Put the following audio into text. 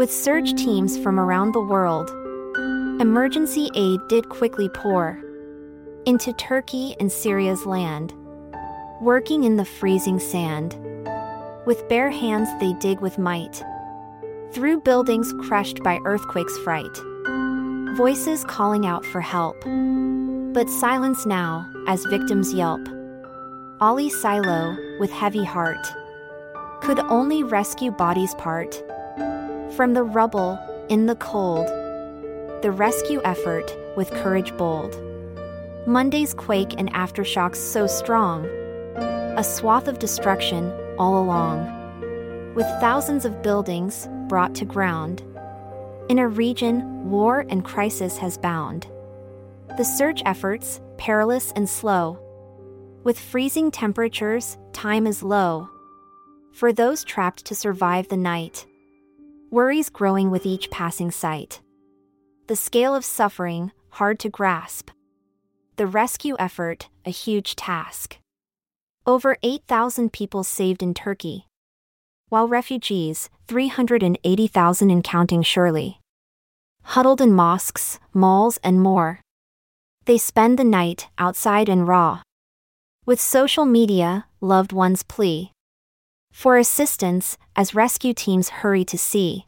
With search teams from around the world, emergency aid did quickly pour into Turkey and Syria's land. Working in the freezing sand. With bare hands, they dig with might. Through buildings crushed by earthquake's fright. Voices calling out for help. But silence now, as victims yelp. Ali Silo, with heavy heart, could only rescue bodies part from the rubble, in the cold. The rescue effort, with courage bold. Monday's quake and aftershocks so strong. A swath of destruction all along. With thousands of buildings brought to ground. In a region war and crisis has bound. The search efforts, perilous and slow. With freezing temperatures, time is low. For those trapped to survive the night. Worries growing with each passing sight. The scale of suffering, hard to grasp. The rescue effort, a huge task. Over 8,000 people saved in Turkey. While refugees, 380,000 and counting surely. Huddled in mosques, malls, and more. They spend the night outside and raw. With social media, loved ones plea for assistance as rescue teams hurry to see